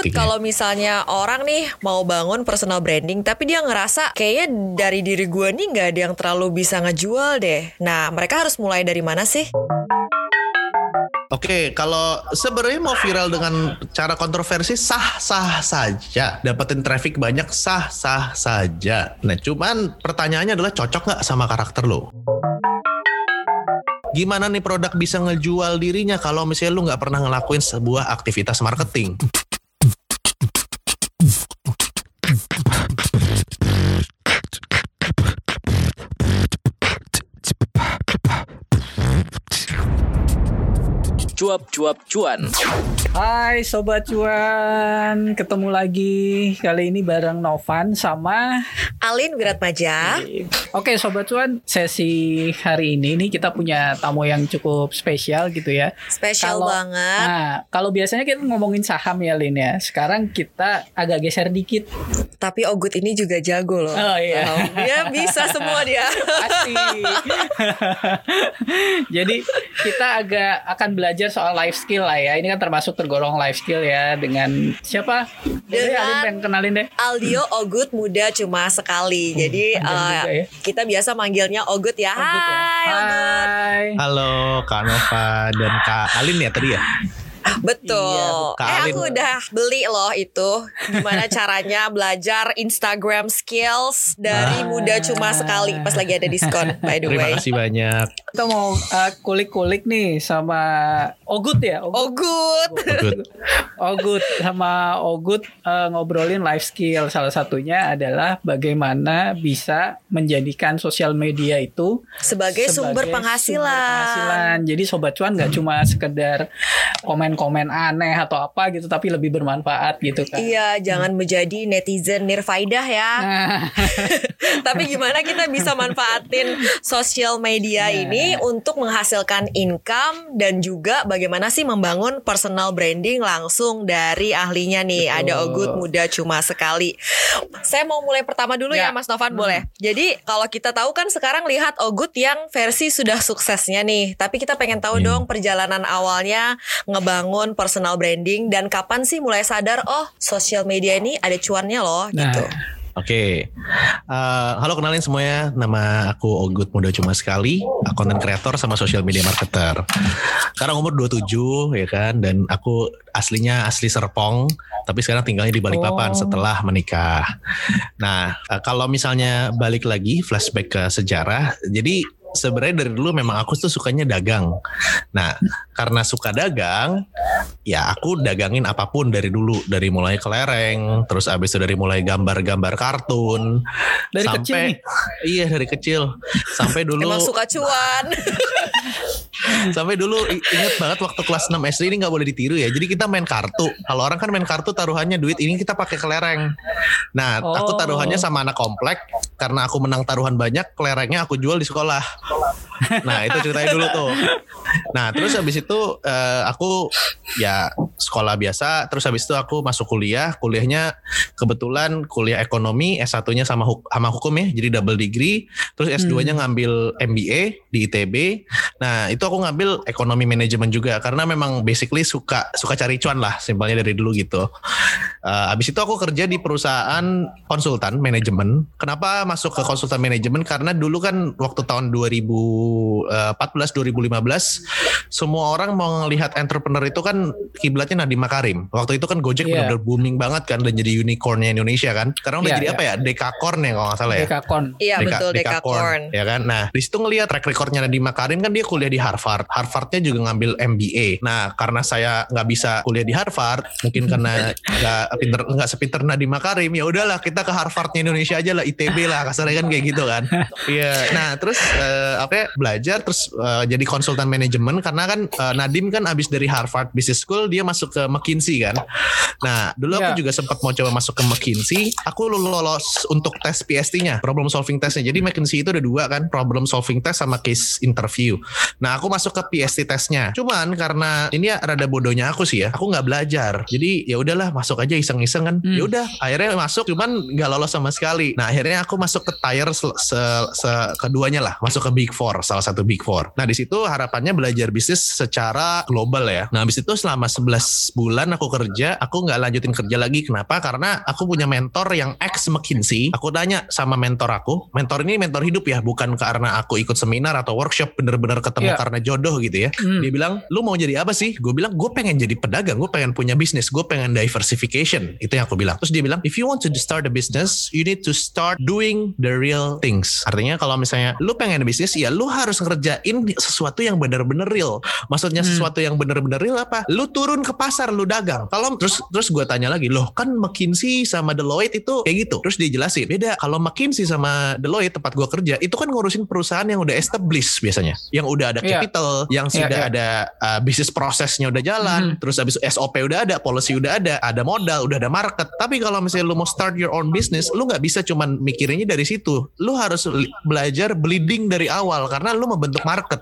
Good marketingnya. kalau misalnya orang nih mau bangun personal branding tapi dia ngerasa kayaknya dari diri gue nih nggak ada yang terlalu bisa ngejual deh. Nah mereka harus mulai dari mana sih? Oke, kalau sebenarnya mau viral dengan cara kontroversi sah-sah saja, dapetin traffic banyak sah-sah saja. Nah, cuman pertanyaannya adalah cocok nggak sama karakter lo? Gimana nih produk bisa ngejual dirinya kalau misalnya lu nggak pernah ngelakuin sebuah aktivitas marketing? Cuap-cuap cuan. Hai Sobat Cuan, ketemu lagi kali ini bareng Novan sama Alin Wiratmaja. Oke Sobat Cuan, sesi hari ini nih kita punya tamu yang cukup spesial gitu ya. Spesial Kalau- banget. Nah, kalau biasanya kita ngomongin saham ya Lin ya. Sekarang kita agak geser dikit. Tapi Ogut ini juga jago loh. Oh, iya. Oh, dia bisa semua dia. Pasti. Jadi kita agak akan belajar soal life skill lah ya. Ini kan termasuk tergolong life skill ya dengan siapa? Dengan- Alin pengen kenalin deh. Aldio Ogut muda cuma sekali. Jadi panjang eh, juga ya. kita biasa manggilnya Ogut ya. Ogut ya. Hai Ogut. Hai. Halo, Kak Nova dan Kak Alin ya tadi ya? Betul. Iya, eh aku udah beli loh itu gimana caranya belajar Instagram skills dari Ah. muda cuma sekali pas lagi ada diskon by the Terima way. kasih banyak. Kita mau uh, kulik-kulik nih sama Ogut ya. Ogut. Ogut. Sama Ogut uh, ngobrolin life skill. Salah satunya adalah bagaimana bisa menjadikan sosial media itu Sebagai, sumber penghasilan. penghasilan. Jadi sobat cuan nggak cuma sekedar komen-komen aneh atau apa gitu, tapi lebih bermanfaat gitu kan. Iya, jangan menjadi netizen nirfaidah ya. Nah, Tapi gimana kita bisa manfaatin sosial media Nah. ini untuk menghasilkan income dan juga bagaimana sih membangun personal branding langsung dari ahlinya nih. Betul. Ada Ogut muda cuma sekali. Saya mau mulai pertama dulu ya, Ya. Mas Novan Hmm. boleh. Jadi kalau kita tahu kan sekarang lihat Ogut yang versi sudah suksesnya nih. Tapi kita pengen tahu Hmm. dong perjalanan awalnya ngebangun personal branding dan kapan sih mulai sadar oh sosial media ini ada cuannya loh Nah. gitu. Oke, Eh, halo kenalin semuanya. Nama aku Ogut Muda Cuma Sekali, content creator sama social media marketer. Sekarang umur 27 ya kan, dan aku aslinya asli Serpong, tapi sekarang tinggalnya di Balikpapan Oh. setelah menikah. Nah, eh, kalau misalnya balik lagi flashback ke sejarah, jadi sebenarnya dari dulu memang aku tuh sukanya dagang. Nah, karena suka dagang, ya aku dagangin apa pun dari dulu, dari mulai kelereng, terus abis itu dari mulai gambar-gambar kartun, dari sampai kecil nih. iya dari kecil, sampai dulu Emang suka cuan. sampai dulu inget banget waktu kelas 6 SD ini nggak boleh ditiru ya. Jadi kita main kartu. Kalau orang kan main kartu taruhannya duit, ini kita pakai kelereng. Nah, aku Oh. taruhannya sama anak komplek karena aku menang taruhan banyak, kelerengnya aku jual di sekolah. Nah, itu ceritanya dulu tuh. Nah, terus habis itu eh, aku ya sekolah biasa, terus habis itu aku masuk kuliah. Kuliahnya kebetulan kuliah ekonomi, S1-nya sama huk- sama hukum ya, jadi double degree. Terus S2-nya ngambil MBA di ITB. Nah, itu aku ngambil ekonomi manajemen juga karena memang basically suka suka cari cuan lah, simpelnya dari dulu gitu. Eh, abis itu aku kerja di perusahaan konsultan manajemen. Kenapa masuk ke konsultan manajemen? Karena dulu kan waktu tahun 2014 2015 semua orang mau ngelihat entrepreneur itu kan kiblatnya Nadiem Makarim. Waktu itu kan Gojek Iya. benar-benar booming banget kan dan jadi unicornnya Indonesia kan. Sekarang udah Iya, jadi iya. apa ya? Dekakorn ya kalau nggak salah ya. Dekakon. Iya Deka- betul Dekakorn. ya kan. Nah, di situ ngelihat track recordnya Nadiem Makarim kan dia kuliah di Harvard. Harvardnya juga ngambil MBA. Nah, karena saya nggak bisa kuliah di Harvard, mungkin karena nggak pinter nggak sepinter Nadiem Makarim, ya udahlah kita ke Harvardnya Indonesia aja lah, ITB lah kasarnya kan kayak gitu kan. Iya. nah, terus eh, apa ya, belajar terus eh, jadi konsultan manajemen karena kan eh, Nadiem kan abis dari Harvard Business School dia masuk ke McKinsey kan. Nah, dulu aku Iya. juga sempat mau coba masuk ke McKinsey. Aku lolos untuk tes PST-nya, problem solving testnya. Jadi McKinsey itu ada dua kan, problem solving test sama case interview. Nah, aku masuk ke PST testnya. Cuman karena ini ya rada bodohnya aku sih ya, aku nggak belajar. Jadi ya udahlah masuk aja iseng-iseng kan. Hmm. Ya udah, akhirnya masuk cuman nggak lolos sama sekali. Nah akhirnya aku masuk ke tire se, se- se- keduanya lah, masuk ke Big Four, salah satu Big Four. Nah di situ harapannya belajar bisnis secara global ya. Nah habis itu selama 11 bulan aku kerja, aku nggak lanjutin kerja lagi. Kenapa? Karena aku punya mentor yang ex McKinsey. Aku tanya sama mentor aku, mentor ini mentor hidup ya, bukan karena aku ikut seminar atau workshop bener-bener ketemu Iya. karena jodoh gitu ya. Hmm. Dia bilang, lu mau jadi apa sih? Gue bilang, gue pengen jadi pedagang, gue pengen punya bisnis, gue pengen diversification. Itu yang aku bilang. Terus dia bilang, if you want to start a business, you need to start doing the real things. Artinya kalau misalnya lu pengen bisnis, ya lu harus ngerjain sesuatu yang bener-bener real. Maksudnya Hmm. sesuatu yang bener-bener real apa? Lu turun ke pasar, lu dagang. Kalau terus terus gue tanya lagi, loh kan McKinsey sama Deloitte itu kayak gitu. Terus dia jelasin, beda. Kalau McKinsey sama Deloitte tempat gue kerja, itu kan ngurusin perusahaan yang udah established biasanya, yang udah ada Iya. capital, yang Iya, sudah iya. ada uh, bisnis prosesnya udah jalan, Mhm. terus habis itu SOP udah ada, policy udah ada, ada modal, udah ada market. Tapi kalau misalnya lu mau start your own business, lu nggak bisa cuman mikirinnya dari situ. Lu harus belajar bleeding dari awal karena lu membentuk market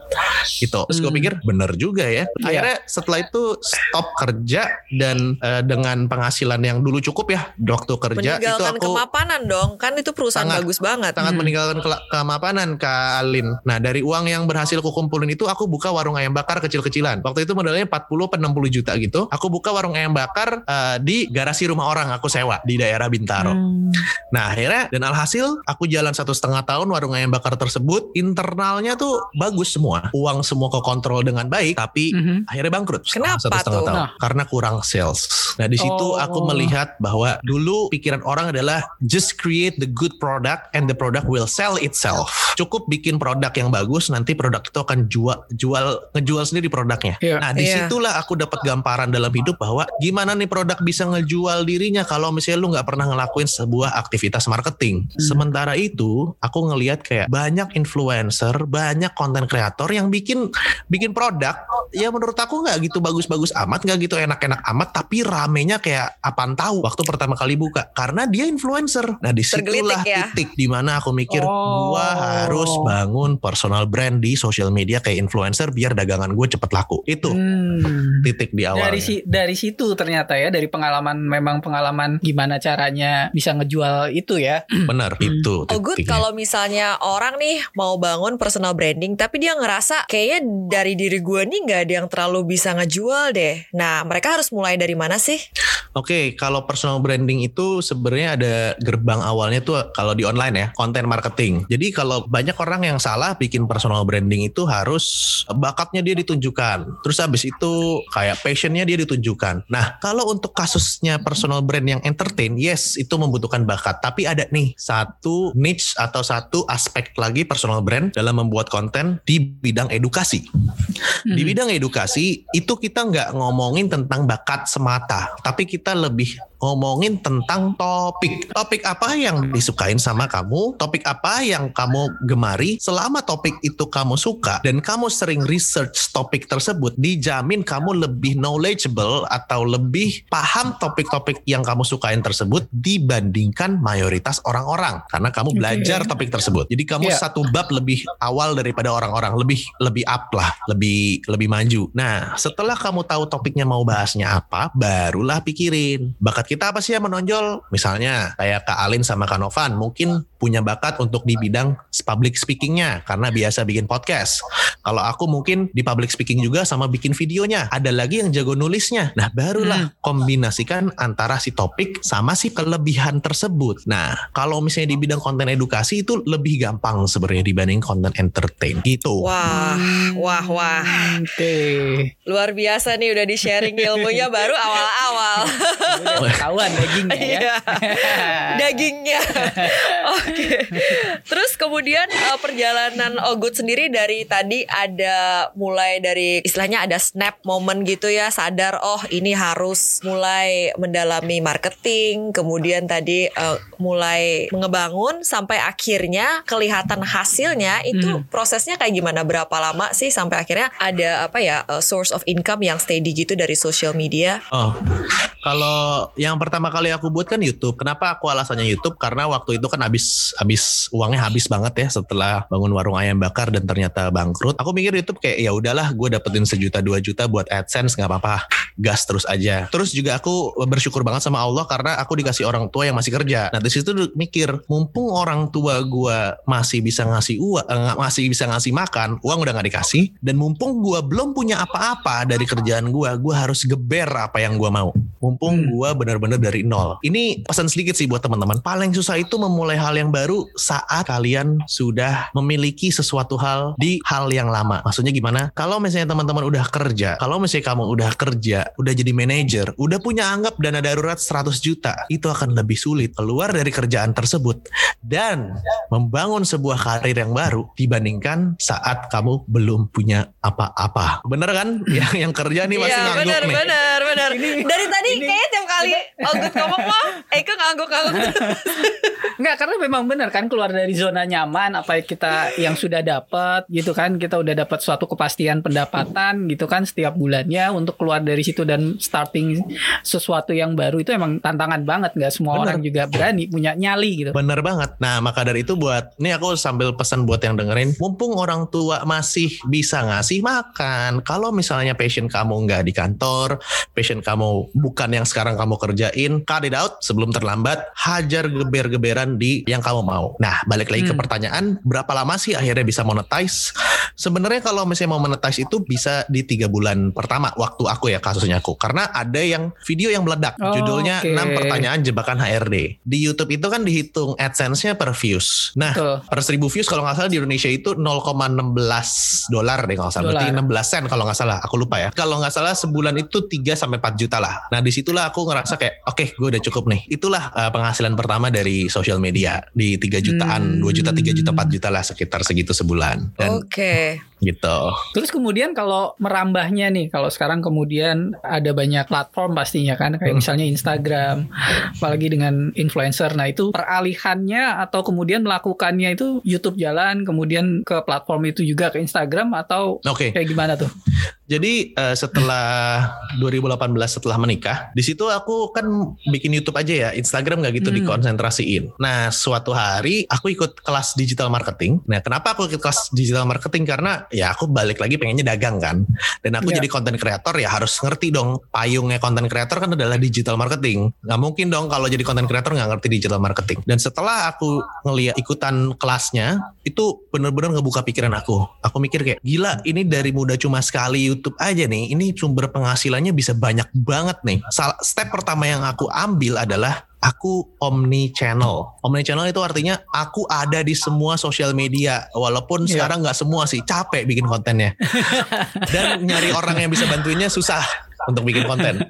gitu. Terus gue Hmm. pikir bener juga ya. Iya. Akhirnya setelah itu stop kerja dan uh, dengan penghasilan yang dulu cukup ya waktu kerja itu Meninggalkan aku kemapanan dong. Kan itu perusahaan Sangat. bagus banget. sangat Hmm. meninggalkan kela- kemapanan Kak Alin. Nah dari uang yang berhasil aku kumpulin itu aku buka warung ayam bakar kecil-kecilan. Waktu itu modalnya 40 atau 60 juta gitu. Aku buka warung ayam bakar eh, di garasi rumah orang aku sewa di daerah Bintaro. Hmm. Nah akhirnya dan alhasil aku jalan satu setengah tahun warung ayam bakar tersebut internalnya tuh bagus semua. Uang semua kekontrol dengan baik tapi Mhm. akhirnya bangkrut Kenapa satu setengah tuh? tahun Nah. karena kurang sales. Nah di situ Oh. aku melihat bahwa dulu pikiran orang adalah just create the good product and the product will sell itself. Cukup bikin produk yang bagus nanti produk itu akan jual jual ngejual sendiri produknya. Iya. Nah Iya. di situlah aku dapat gambaran dalam hidup bahwa gimana nih produk bisa ngejual dirinya kalau misalnya lu nggak pernah ngelakuin sebuah aktivitas marketing. Hmm. Sementara itu aku ngelihat kayak banyak influencer, banyak konten kreator yang bikin bikin produk ya menurut aku nggak gitu bagus-bagus amat, nggak gitu enak-enak amat, tapi ramenya kayak apaan tahu waktu pertama kali buka karena dia influencer. Nah di situlah ya. titik di mana aku mikir Oh. gua harus bangun personal brand di social media kayak influencer biar dagangan gue cepet laku. Itu Hmm. titik di awal. Dari si dari situ ternyata ya dari pengalaman memang pengalaman gimana caranya bisa ngejual itu ya. Bener itu Oh good kalau misalnya orang nih mau bangun personal branding tapi dia ngerasa kayaknya dari diri gue nih nggak ada yang terlalu bisa ngejual deh. Nah mereka harus mulai dari mana sih? Oke, kalau personal branding itu sebenarnya ada gerbang awalnya tuh kalau di online ya, konten marketing. Jadi kalau banyak orang yang salah bikin personal branding itu harus bakatnya dia ditunjukkan. Terus habis itu kayak passionnya dia ditunjukkan. Nah, kalau untuk kasusnya personal brand yang entertain, yes itu membutuhkan bakat. Tapi ada nih satu niche atau satu aspek lagi personal brand dalam membuat konten di bidang edukasi. Di Hmm. bidang edukasi itu kita nggak ngomongin tentang bakat semata, tapi kita lebih ngomongin tentang topik. Topik apa yang disukain sama kamu, topik apa yang kamu gemari. Selama topik itu kamu suka dan kamu sering research topik tersebut, dijamin kamu lebih knowledgeable atau lebih paham topik-topik yang kamu sukain tersebut dibandingkan mayoritas orang-orang karena kamu belajar topik tersebut. Jadi kamu Iya. satu bab lebih awal daripada orang-orang, lebih lebih up lah, lebih lebih maju. Nah, setelah kamu tahu topiknya mau bahasnya apa, barulah pikirin bakat kita apa sih yang menonjol. Misalnya kayak Kak Alin sama Kak Novan mungkin punya bakat untuk di bidang public speakingnya karena biasa bikin podcast. Kalau aku mungkin di public speaking juga sama bikin videonya. Ada lagi yang jago nulisnya. Nah, barulah kombinasikan antara si topik sama si kelebihan tersebut. Nah, kalau misalnya di bidang konten edukasi itu lebih gampang sebenarnya dibanding konten entertain gitu. Wah, wah, wah. Oke. Luar biasa nih udah di sharing ilmunya baru awal-awal. Udah ketahuan dagingnya ya. Iya. Dagingnya. Terus kemudian eh, perjalanan Ogut sendiri dari tadi ada mulai dari istilahnya ada snap moment gitu ya, sadar oh ini harus mulai mendalami marketing, kemudian tadi eh, mulai mengebangun sampai akhirnya kelihatan hasilnya itu prosesnya kayak gimana? Berapa lama sih sampai akhirnya ada apa ya eh, source of income yang steady gitu dari social media? Oh, kalau yang pertama kali aku buat kan YouTube. Kenapa aku alasannya YouTube? Karena waktu itu kan habis abis abis uangnya habis banget ya setelah bangun warung ayam bakar dan ternyata bangkrut. Aku mikir YouTube kayak ya udahlah gue dapetin sejuta dua juta buat AdSense nggak apa-apa, gas terus aja. Terus juga aku bersyukur banget sama Allah karena aku dikasih orang tua yang masih kerja. Nah di situ mikir mumpung orang tua gue masih bisa ngasih uang, eh, masih bisa ngasih makan, uang udah nggak dikasih, dan mumpung gue belum punya apa-apa dari kerjaan gue, gue harus geber apa yang gue mau. Mumpung Hmm. gue benar-benar dari nol. Ini pesan sedikit sih buat teman-teman. Paling susah itu memulai hal yang baru saat kalian sudah memiliki sesuatu hal di hal yang lama. Maksudnya gimana? Kalau misalnya teman-teman udah kerja, kalau misalnya kamu udah kerja, udah jadi manajer, udah punya anggap dana darurat 100 juta, itu akan lebih sulit keluar dari kerjaan tersebut dan membangun sebuah karir yang baru dibandingkan saat kamu belum punya apa-apa. Bener kan? yang yang kerja nih pasti Iya ngangguk benar nih. benar benar. Ini- Dari tadi ini- kayaknya tiap kali Ogut ngomong mah Eka ngangguk-ngangguk. Enggak karena memang benar kan keluar dari zona nyaman apa kita yang sudah dapat gitu kan kita udah dapat suatu kepastian pendapatan gitu kan setiap bulannya untuk keluar dari situ dan starting sesuatu yang baru itu emang tantangan banget nggak semua Benar. orang juga berani punya nyali gitu. Bener banget. Nah maka dari itu buat, ini aku sambil pesan buat yang dengerin, mumpung orang tua masih bisa ngasih makan, kalau misalnya passion kamu nggak di kantor, passion kamu bukan yang sekarang kamu kerjain, cut it out sebelum terlambat, hajar geber-geberan di yang kamu mau. Nah balik lagi ke Hmm. pertanyaan, berapa lama sih akhirnya bisa monetize? Sebenarnya kalau misalnya mau monetize itu bisa di tiga bulan pertama waktu aku ya aku, karena ada yang video yang meledak, Oh, judulnya oke. 6 pertanyaan jebakan HRD. Di YouTube itu kan dihitung AdSense-nya per views. Nah, Betul. per 1000 views kalau nggak salah di Indonesia itu 0,16 dolar deh kalau nggak salah. Berarti Dolar. 16 sen kalau nggak salah. Aku lupa ya. Kalau nggak salah sebulan itu 3 sampai 4 juta lah. Nah, di situlah aku ngerasa kayak oke, gue udah cukup nih. Itulah uh, penghasilan pertama dari social media di 3 jutaan, Hmm. 2 juta, 3 juta, 4 juta lah sekitar segitu sebulan. Oke. gitu. Terus kemudian kalau merambahnya nih, kalau sekarang kemudian ada banyak platform pastinya kan, kayak Hmm. misalnya Instagram, apalagi dengan influencer. Nah itu peralihannya atau kemudian melakukannya itu YouTube jalan, kemudian ke platform itu juga ke Instagram atau Oke. kayak gimana tuh? Jadi eh, setelah 2018 setelah menikah, di situ aku kan bikin YouTube aja ya, Instagram nggak gitu Hmm. dikonsentrasiin. Nah, suatu hari aku ikut kelas digital marketing. Nah, kenapa aku ikut kelas digital marketing? Karena ya aku balik lagi pengennya dagang kan. Dan aku Iya. jadi konten kreator ya harus ngerti dong payungnya konten kreator kan adalah digital marketing. Nggak mungkin dong kalau jadi konten kreator nggak ngerti digital marketing. Dan setelah aku ngeliat ikutan kelasnya, itu bener-bener ngebuka pikiran aku. Aku mikir kayak gila ini dari muda cuma sekali YouTube aja nih. Ini sumber penghasilannya bisa banyak banget nih. Step pertama yang aku ambil adalah aku omni channel. Omni channel itu artinya aku ada di semua sosial media. Walaupun Iya. sekarang nggak semua sih, capek bikin kontennya. Dan nyari orang yang bisa bantuinnya susah untuk bikin konten.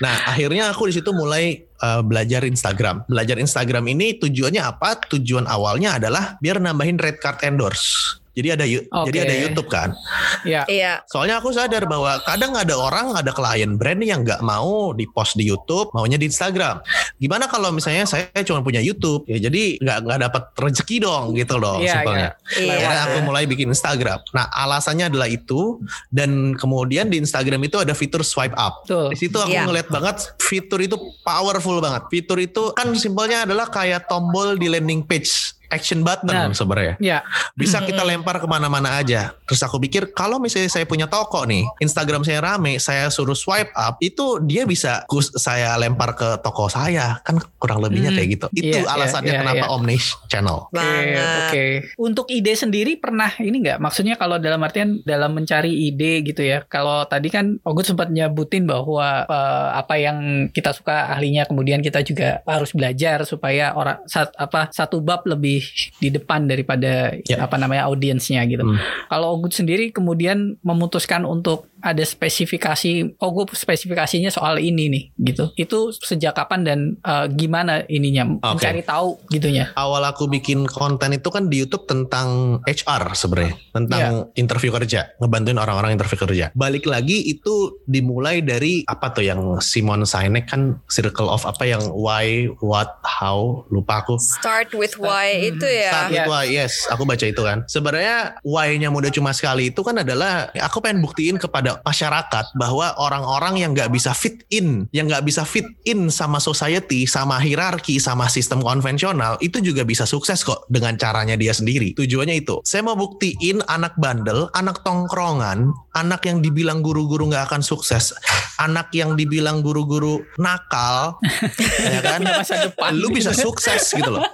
Nah, akhirnya aku di situ mulai uh, belajar Instagram. Belajar Instagram ini tujuannya apa? Tujuan awalnya adalah biar nambahin red card endorse. Jadi ada Oke. jadi ada YouTube kan. Ya, Iya. Soalnya aku sadar bahwa kadang ada orang, ada klien brand yang nggak mau di post di YouTube, maunya di Instagram. Gimana kalau misalnya saya cuma punya YouTube, ya jadi nggak nggak dapat rezeki dong gitu loh Iya, simpelnya. Akhirnya Iya. aku mulai bikin Instagram. Nah alasannya adalah itu dan kemudian di Instagram itu ada fitur swipe up. betul. Di situ aku Iya. ngeliat banget fitur itu powerful banget. Fitur itu kan simpelnya adalah kayak tombol di landing page action button Benar. sebenarnya Ya, bisa kita lempar ke mana-mana aja. Terus aku pikir kalau misalnya saya punya toko nih, Instagram saya rame, saya suruh swipe up, itu dia bisa kus- saya lempar ke toko saya, kan kurang lebihnya Hmm. kayak gitu. Itu Iya, alasannya iya, kenapa iya. Omni Channel. Oke, Banget. oke. Untuk ide sendiri pernah ini nggak? Maksudnya kalau dalam artian dalam mencari ide gitu ya. Kalau tadi kan Ogut sempat nyebutin bahwa eh, apa yang kita suka ahlinya kemudian kita juga harus belajar supaya orang sat, apa satu bab lebih di depan daripada Ya. apa namanya audiensnya gitu. Hmm. Kalau Ogut sendiri kemudian memutuskan untuk ada spesifikasi, Ogut spesifikasinya soal ini nih gitu. Itu sejak kapan dan eh, gimana ininya Oke. mencari tahu gitunya. Awal aku bikin konten itu kan di YouTube tentang HR sebenarnya, tentang Iya. interview kerja, ngebantuin orang-orang interview kerja. Balik lagi itu dimulai dari apa tuh yang Simon Sinek kan circle of apa yang why, what, how, lupa aku. Start with why Hmm. itu ya. Start with why, yes, aku baca itu kan. Sebenarnya why-nya muda cuma sekali itu kan adalah aku pengen buktiin kepada kepada masyarakat bahwa orang-orang yang nggak bisa fit in, yang nggak bisa fit in sama society, sama hierarki, sama sistem konvensional, itu juga bisa sukses kok dengan caranya dia sendiri. Tujuannya itu. Saya mau buktiin anak bandel, anak tongkrongan, anak yang dibilang guru-guru nggak akan sukses, anak yang dibilang guru-guru nakal, ya kan? masa depan. Lu bisa sukses gitu loh.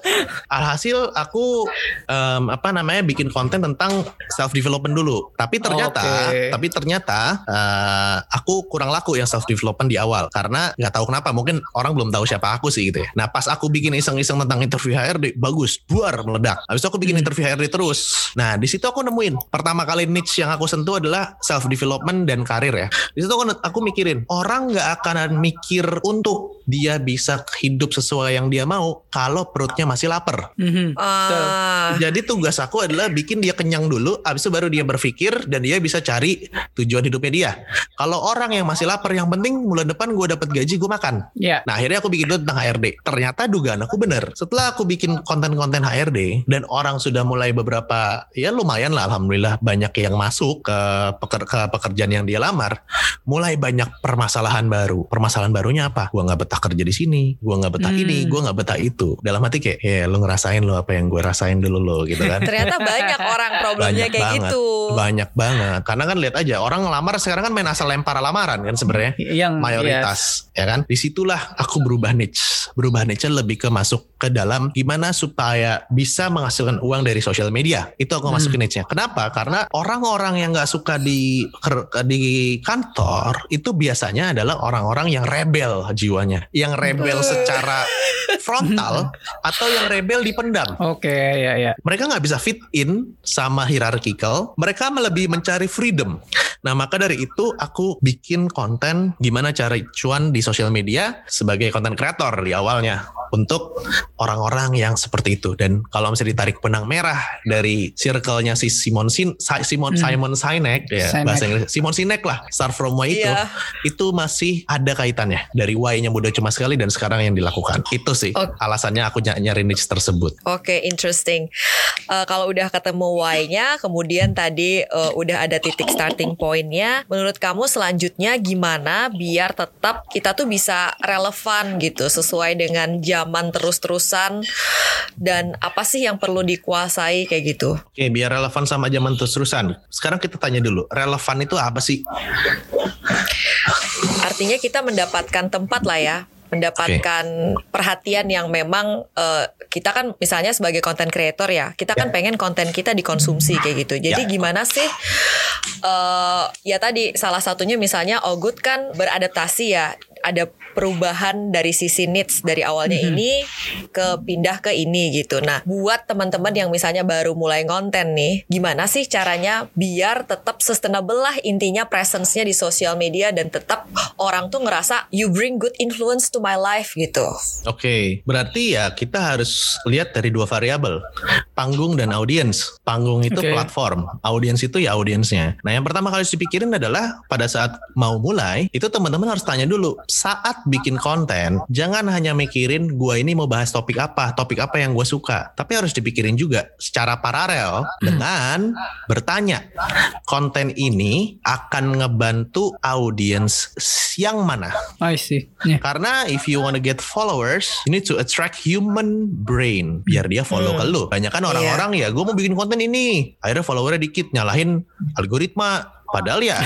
Alhasil aku em, apa namanya bikin konten tentang self development dulu. Tapi ternyata, Oke. tapi ternyata eh, aku kurang laku yang self development di awal karena nggak tahu kenapa. Mungkin orang belum tahu siapa aku sih gitu ya. Nah pas aku bikin iseng-iseng tentang interview HRD, bagus, buar meledak. Habis itu aku bikin interview HRD terus. Nah di situ aku nemuin pertama kali niche yang aku sentuh adalah self development dan karir ya. Di situ aku, aku mikirin orang nggak akan mikir untuk dia bisa hidup sesuai yang dia mau kalau perutnya masih lapar. Mhm. Ah, Jadi tugas aku adalah bikin dia kenyang dulu, abis itu baru dia berpikir dan dia bisa cari tujuan hidupnya dia. Kalau orang yang masih lapar, yang penting bulan depan gue dapat gaji gue makan. Ya. Nah akhirnya aku bikin dulu tentang HRD. Ternyata dugaan aku bener. Setelah aku bikin konten-konten HRD dan orang sudah mulai beberapa ya lumayan lah alhamdulillah banyak yang masuk ke, peker- ke pekerjaan yang dia lamar. Mulai banyak permasalahan baru. Permasalahan barunya apa? Gua nggak betah kerja di sini. Gua nggak betah Hmm. ini. Gua nggak betah itu. Dalam hati kayak ya lu ngerasain lo apa yang gue rasain dulu lo gitu kan. ternyata banyak orang problemnya Banyak kayak banget. gitu. Banyak banget. Karena kan lihat aja orang ngelamar sekarang kan main asal lempar lamaran kan sebenarnya. Yang mayoritas ya kan? Di situlah aku berubah niche. Berubah niche lebih ke masuk ke dalam gimana supaya bisa menghasilkan uang dari sosial media. Itu aku Hmm. masukin niche nya kenapa? Karena orang-orang yang nggak suka di di kantor itu biasanya adalah orang-orang yang rebel jiwanya. Yang rebel secara frontal atau yang rebel dipendam Oke, ya ya. mereka nggak bisa fit in sama hierarchical. Mereka lebih mencari freedom nah maka dari itu aku bikin konten gimana cara cuan di sosial media sebagai konten kreator di awalnya untuk orang-orang yang seperti itu dan kalau misalnya ditarik benang merah dari circle-nya si Simon Sin Simon Hmm. Simon Sinek ya Sinek. bahasa Inggris Simon Sinek lah start from why itu Iya. itu masih ada kaitannya dari why-nya mudah cuma sekali dan sekarang yang dilakukan itu sih Oke. alasannya aku ny- nyari niche tersebut Oke, interesting. Eh, kalau udah ketemu why-nya, kemudian tadi eh, udah ada titik starting point-nya, menurut kamu selanjutnya gimana biar tetap kita tuh bisa relevan gitu sesuai dengan zaman terus-terusan dan apa sih yang perlu dikuasai kayak gitu? Oke, biar relevan sama zaman terus-terusan. Sekarang kita tanya dulu, relevan itu apa sih? Artinya kita mendapatkan tempat lah ya, mendapatkan perhatian yang memang eh, kita kan misalnya sebagai konten creator ya, kita kan pengen konten kita dikonsumsi kayak gitu. Jadi Ya. gimana sih? eh ya tadi salah satunya misalnya Ogut kan beradaptasi ya, ada perubahan dari sisi needs dari awalnya ini ke pindah ke ini gitu. Nah, buat teman-teman yang misalnya baru mulai konten nih, gimana sih caranya biar tetap sustainable lah intinya presence-nya di sosial media dan tetap orang tuh ngerasa you bring good influence to my life gitu. Oke, berarti ya kita harus lihat dari dua variabel, panggung dan audiens. Panggung itu Oke. platform, audiens itu ya audiensnya. Nah, yang pertama kali harus dipikirin adalah pada saat mau mulai, itu teman-teman harus tanya dulu, saat bikin konten, jangan hanya mikirin gua ini mau bahas topik apa, topik apa yang gue suka, tapi harus dipikirin juga secara paralel dengan bertanya, konten ini akan ngebantu audiens yang mana? I see. Ya. Karena if you wanna get followers, you need to attract human brain biar dia follow ke lu. Banyak kan orang-orang ya, gue mau bikin konten ini, akhirnya followernya dikit, nyalahin algoritma. Padahal ya,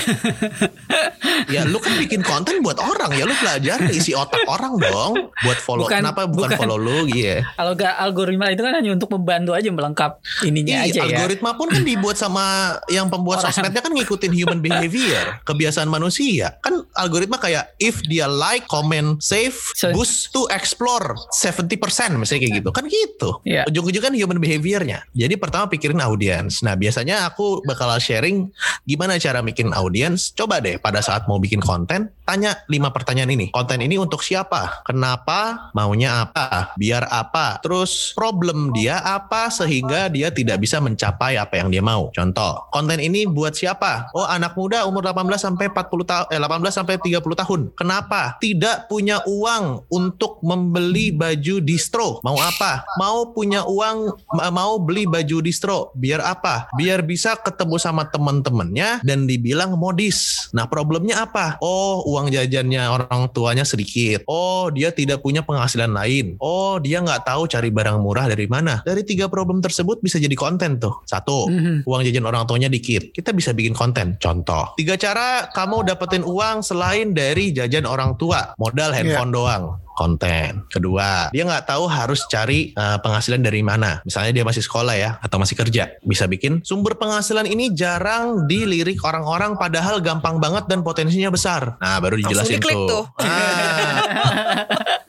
ya lu kan bikin konten buat orang ya, lu belajar isi otak orang dong, buat follow. Bukan- Kenapa bukan, bukan. follow lu gitu ya? Kalau gak algoritma itu kan hanya untuk membantu aja melengkap ininya Iya, aja ya. algoritma pun kan dibuat sama yang pembuat Orang. sosmednya kan ngikutin human behavior, kebiasaan manusia. Kan algoritma kayak if dia like, comment, save, So- boost to explore 70% misalnya kayak gitu. Kan gitu. Iya. Ujung-ujung kan human behaviornya. Jadi pertama pikirin audiens. Nah, biasanya aku bakal sharing gimana cara bikin audiens. Coba deh pada saat mau bikin konten, tanya lima pertanyaan ini. Konten ini untuk siapa? Kenapa? Maunya apa? Biar apa? Terus problem dia apa sehingga dia tidak bisa mencapai apa yang dia mau. Contoh, konten ini buat siapa? Oh, anak muda umur 18 sampai 40 tahun eh 18 sampai 30 tahun. Kenapa? Tidak punya uang untuk membeli baju distro. Mau apa? Mau punya uang mau beli baju distro. Biar apa? Biar bisa ketemu sama teman-temannya dan dibilang modis. Nah, problemnya apa? Oh, uang jajannya orang tuanya sedikit. Oh, dia tidak punya penghasilan lain. Oh, dia nggak tahu cari barang murah dari mana. Dari tiga problem tersebut bisa jadi konten tuh. Satu, Mhm. uang jajan orang tuanya dikit. Kita bisa bikin konten. Contoh, tiga cara kamu dapetin uang selain dari jajan orang tua. Modal handphone doang konten. Kedua, dia nggak tahu harus cari uh, penghasilan dari mana. Misalnya dia masih sekolah ya, atau masih kerja. Bisa bikin sumber penghasilan ini jarang dilirik orang-orang padahal gampang banget dan potensinya besar. Nah, baru dijelasin diklik tuh. Ah.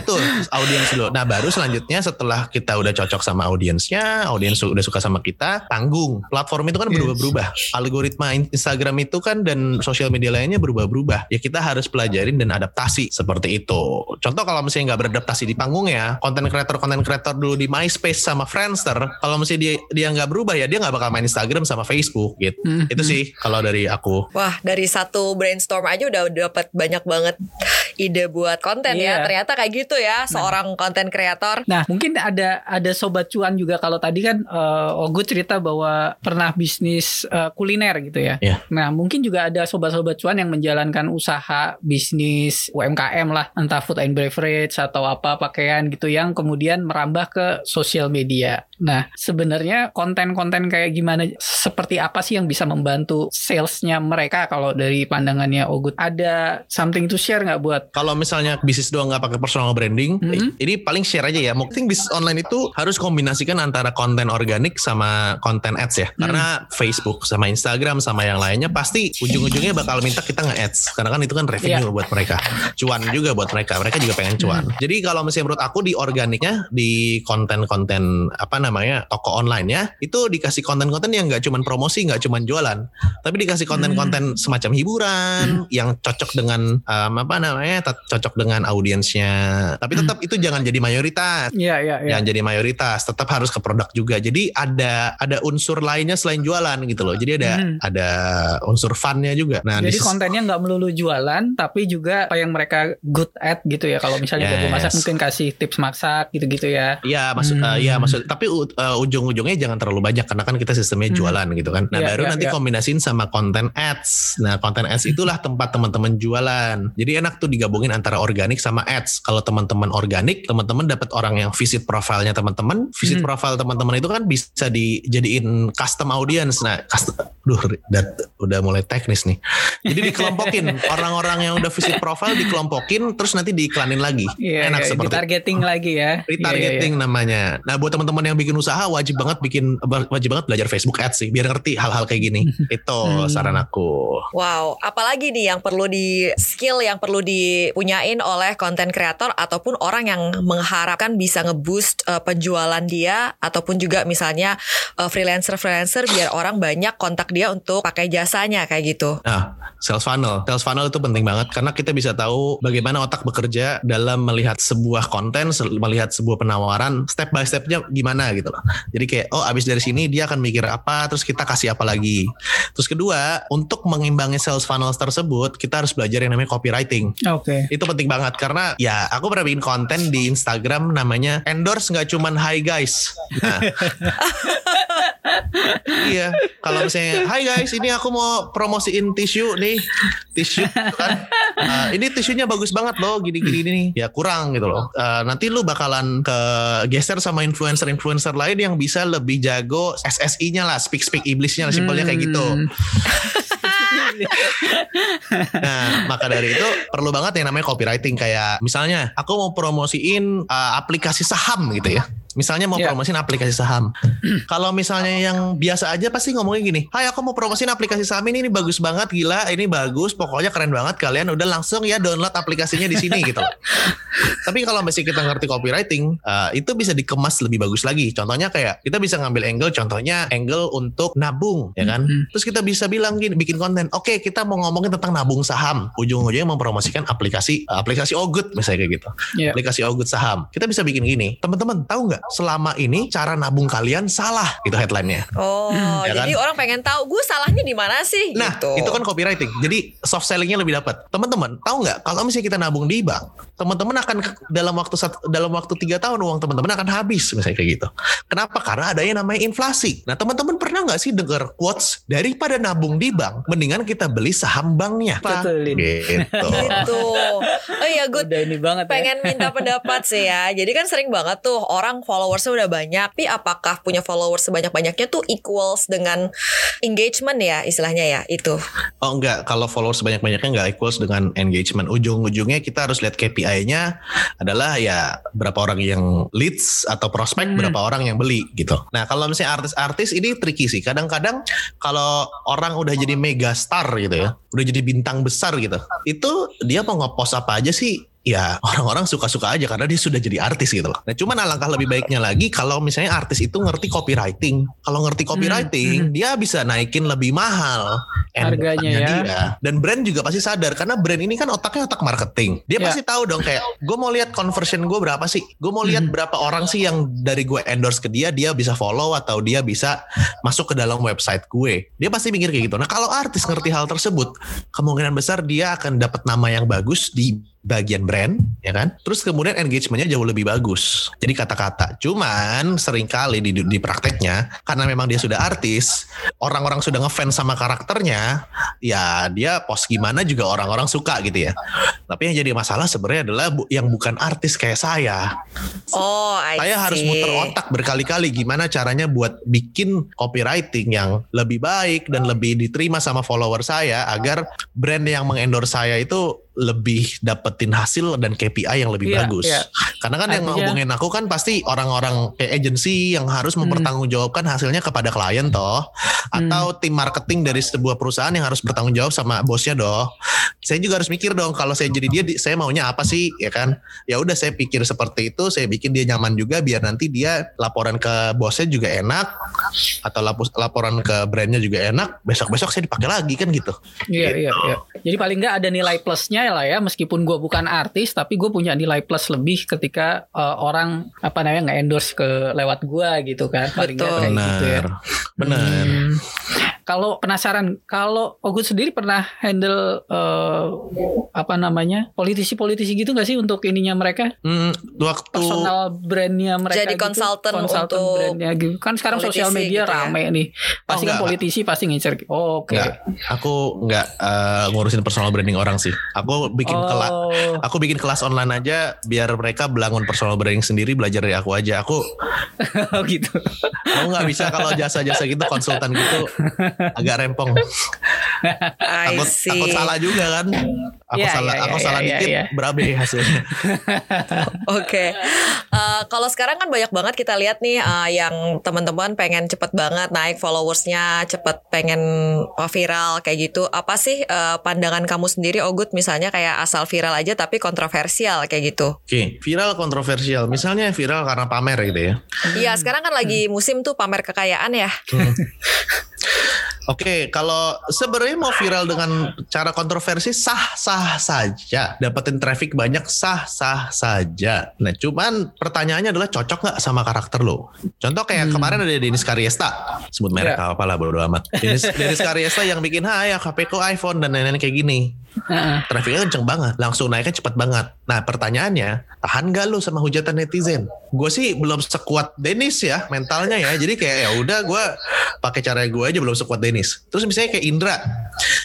Itu audiens dulu. Nah, baru selanjutnya setelah kita udah cocok sama audiensnya, audiens udah suka sama kita, panggung. Platform itu kan Yes. berubah-berubah. Algoritma in- Instagram itu kan dan sosial media lainnya berubah-berubah. Ya kita harus pelajarin dan adaptasi seperti itu. Contoh kalau misalnya nggak beradaptasi di panggung ya, konten kreator konten kreator dulu di MySpace sama Friendster, kalau misalnya dia dia nggak berubah ya dia nggak bakal main Instagram sama Facebook gitu. Hmm. Itu sih kalau dari aku. Wah, dari satu brainstorm aja udah dapat banyak banget ide buat konten ya. Iya. Ternyata kayak gitu ya, seorang konten kreator. Nah, mungkin ada ada sobat cuan juga kalau tadi kan eh, Ogut cerita bahwa pernah bisnis eh, kuliner gitu ya. Iya. Nah, mungkin juga ada sobat-sobat cuan yang menjalankan usaha bisnis UMKM lah, entah food and beverage atau apa pakaian gitu yang kemudian merambah ke sosial media. Nah, sebenarnya konten-konten kayak gimana seperti apa sih yang bisa membantu salesnya mereka kalau dari pandangannya Ogut? Ada something to share nggak buat Kalau misalnya bisnis doang nggak pakai personal branding, Mhm. ini paling share aja ya. Mungkin bisnis online itu harus kombinasikan antara konten organik sama konten ads ya. Karena Facebook sama Instagram sama yang lainnya pasti ujung-ujungnya bakal minta kita nge-ads. Karena kan itu kan revenue buat mereka. Cuan juga buat mereka. Mereka juga pengen cuan. Jadi kalau misalnya menurut aku di organiknya, di konten-konten apa namanya toko online-nya itu dikasih konten-konten yang nggak cuman promosi, nggak cuman jualan, tapi dikasih konten-konten semacam hiburan yang cocok dengan um, apa namanya, tet- cocok dengan audiensnya. Tapi tetap itu jangan jadi mayoritas. Iya, iya, iya. Jangan jadi mayoritas, tetap harus ke produk juga. Jadi ada ada unsur lainnya selain jualan gitu loh. Jadi ada Hmm. ada unsur funnya juga. Nah, Jadi di kontennya nggak melulu jualan, tapi juga apa yang mereka good at gitu ya. Kalau misalnya jago Yes. masak mungkin kasih tips masak gitu-gitu ya. Iya maksud Hmm. eh, iya maksud tapi u- eh, ujung-ujungnya jangan terlalu banyak karena kan kita sistemnya Hmm. jualan gitu kan. Nah, Iya, baru iya, nanti iya. kombinasiin sama konten ads. Nah, konten ads itulah tempat teman-teman jualan. Jadi enak tuh digabungin antara organik sama ads. Kalau teman-teman organik, teman-teman dapat orang yang visit profilnya teman-teman. Visit Hmm. profile teman-teman itu kan bisa dijadiin custom audience. Nah, custom duh dat- udah mulai teknis nih. Jadi dikelompokin orang-orang yang udah visit profile dikelompokin terus nanti diiklanin lagi. Iya, enak iya, seperti targeting lagi ya. Retargeting namanya. Nah, buat teman-teman yang bikin usaha wajib banget bikin wajib banget belajar Facebook Ads sih biar ngerti hal-hal kayak gini. Itu Hmm. saran aku. Wow, apalagi nih yang perlu di skill yang perlu dipunyain oleh konten kreator ataupun orang yang mengharapkan bisa ngeboost uh, penjualan dia ataupun juga misalnya uh, freelancer-freelancer biar orang banyak kontak dia untuk pakai jasanya kayak gitu. Nah, sales funnel. Sales funnel itu penting banget karena kita bisa tahu bagaimana otak bekerja dalam melihat sebuah konten, melihat sebuah penawaran, step by stepnya gimana gitu loh. Jadi kayak, oh abis dari sini dia akan mikir apa, terus kita kasih apa lagi. Terus kedua, untuk mengimbangi sales funnel tersebut, kita harus belajar yang namanya copywriting. Oke. Itu penting banget karena ya aku pernah bikin konten di Instagram namanya endorse nggak cuman hi guys. Nah, iya kalau misalnya hi guys ini aku mau promosiin tisu nih. Tisu kan? Uh, ini tisunya bagus banget loh gini gini nih. Ya kurang gitu loh. Uh, nanti lu bakalan ke geser sama influencer influencer lain yang bisa lebih jago SSI-nya lah speak speak iblisnya lah simpelnya kayak gitu. Hmm. Nah, maka dari itu perlu banget yang namanya copywriting kayak misalnya aku mau promosiin uh, aplikasi saham gitu ya. Misalnya mau Ya. promosiin aplikasi saham. Kalau misalnya yang biasa aja pasti ngomongnya gini, "Hai, aku mau promosiin aplikasi saham ini ini bagus banget, gila, ini bagus, pokoknya keren banget kalian udah langsung ya download aplikasinya di sini gitu." Tapi kalau masih kita ngerti copywriting, uh, itu bisa dikemas lebih bagus lagi. Contohnya kayak kita bisa ngambil angle, contohnya angle untuk nabung, ya kan? Hmm. Terus kita bisa bilang gini, bikin konten. Oke, kita mau ngomongin tentang nabung saham. Ujung-ujungnya mempromosikan aplikasi aplikasi Ogood misalnya kayak gitu. Iya. Aplikasi Ogood saham. Kita bisa bikin gini. Teman-teman tahu nggak? Selama ini cara nabung kalian salah. Itu headline-nya. Oh, Ya jadi orang pengen tahu gue salahnya di mana sih Nah, gitu. itu kan copywriting. Jadi soft sellingnya lebih dapat. Teman-teman, tahu nggak kalau misalnya kita nabung di bank, teman-teman akan dalam waktu satu, dalam waktu tiga tahun uang teman-teman akan habis, misalnya kayak gitu. Kenapa? Karena adanya namanya inflasi. Nah, teman-teman pernah nggak sih dengar quotes daripada nabung di bank, mendingan kita beli saham banknya. Ini. Gitu. gitu. Oh iya, gue Udah ini banget ya. pengen minta pendapat sih ya. Jadi kan sering banget tuh orang followersnya udah banyak, tapi apakah punya followers sebanyak-banyaknya tuh equals dengan engagement ya istilahnya ya itu. Oh enggak, kalau followers sebanyak-banyaknya enggak equals dengan engagement. Ujung-ujungnya kita harus lihat KPI-nya adalah ya berapa orang yang leads atau prospek, Hmm. berapa orang yang beli gitu. Nah kalau misalnya artis-artis ini tricky sih. Kadang-kadang kalau orang udah jadi mega star gitu ya, udah jadi bintang besar gitu, itu dia mau ngepost apa aja sih ya orang-orang suka-suka aja karena dia sudah jadi artis gitu loh. Nah cuman alangkah lebih baiknya lagi kalau misalnya artis itu ngerti copywriting. Kalau ngerti copywriting, dia bisa naikin lebih mahal Harganya ya. dia. Dan brand juga pasti sadar karena brand ini kan otaknya otak marketing. Dia Ya. pasti tahu dong kayak gue mau lihat conversion gue berapa sih? Gue mau lihat Hmm. berapa orang sih yang dari gue endorse ke dia dia bisa follow atau dia bisa masuk ke dalam website gue. Dia pasti mikir kayak gitu. Nah, kalau artis ngerti hal tersebut, kemungkinan besar dia akan dapat nama yang bagus di bagian brand, ya kan? Terus kemudian engagementnya jauh lebih bagus. Jadi kata-kata. Cuman sering kali di, di prakteknya, karena memang dia sudah artis, orang-orang sudah ngefans sama karakternya, ya dia post gimana juga orang-orang suka gitu ya. Tapi yang jadi masalah sebenarnya adalah bu- yang bukan artis kayak saya. Oh, I Saya harus see. muter otak berkali-kali gimana caranya buat bikin copywriting yang lebih baik dan lebih diterima sama follower saya agar brand yang mengendorse saya itu lebih dapetin hasil dan KPI yang lebih Iya, bagus. iya. Karena kan yang ngehubungin aku kan pasti orang-orang kayak agency yang harus Hmm. mempertanggungjawabkan hasilnya kepada klien toh atau tim marketing dari sebuah perusahaan yang harus bertanggung jawab sama bosnya doh. Saya juga harus mikir dong kalau saya jadi dia di- saya maunya apa sih ya kan? Ya udah saya pikir seperti itu, saya bikin dia nyaman juga biar nanti dia laporan ke bosnya juga enak atau laporan ke brandnya juga enak. Besok-besok saya dipakai lagi kan gitu. Iya Gitu. iya iya. Jadi paling nggak ada nilai plusnya lah ya meskipun gue bukan artis tapi gue punya nilai plus lebih ketika uh, orang apa namanya nggak endorse ke lewat gue gitu kan. Paling Betul. kayak gitu ya. Benar. Benar. Hmm. Kalau penasaran, kalau Ogut sendiri pernah handle uh, apa namanya politisi-politisi gitu nggak sih untuk ininya mereka Hmm, waktu personal brandnya mereka Jadi gitu? konsultan Konsultan untuk brandnya gitu kan sekarang sosial media gitu ya? rame nih pasti kan enggak. politisi pasti ngincer oh, oke Enggak, aku nggak eh, ngurusin personal branding orang sih. Aku bikin kelas, oh aku bikin kelas online aja biar mereka belangun personal branding sendiri belajar dari aku aja. Aku oh gitu mau nggak bisa kalau jasa-jasa gitu konsultan gitu agak rempong. Takut, takut salah juga kan. Aku Iya, salah, iya, aku iya, salah iya, dikit iya. berabe hasilnya. Oke, Eh, kalau sekarang kan banyak banget kita lihat nih eh, yang teman-teman pengen cepet banget naik followersnya, cepet pengen eh, viral kayak gitu. Apa sih eh, pandangan kamu sendiri, Ogut? Misalnya kayak asal viral aja tapi kontroversial kayak gitu. Oke, viral kontroversial. Misalnya viral karena pamer gitu ya. Iya, sekarang kan lagi musim tuh pamer kekayaan ya. Oke, kalau sebenarnya mau viral dengan cara kontroversi sah-sah saja, dapetin traffic banyak sah-sah saja. Nah, cuman pertanyaannya adalah cocok nggak sama karakter lo? Contoh kayak Hmm. kemarin ada Denis Kariesta, sebut merek Ya. apa lah bodo amat. Denis, Denis Kariesta yang bikin hai HP ku iPhone dan lain-lain kayak gini. Heeh. Trafiknya kenceng banget, langsung naiknya cepat banget. Nah pertanyaannya, tahan gak lu sama hujatan netizen? Gue sih belum sekuat Dennis ya mentalnya ya. Jadi kayak ya udah gue pakai cara gue aja belum sekuat Dennis. Terus misalnya kayak Indra,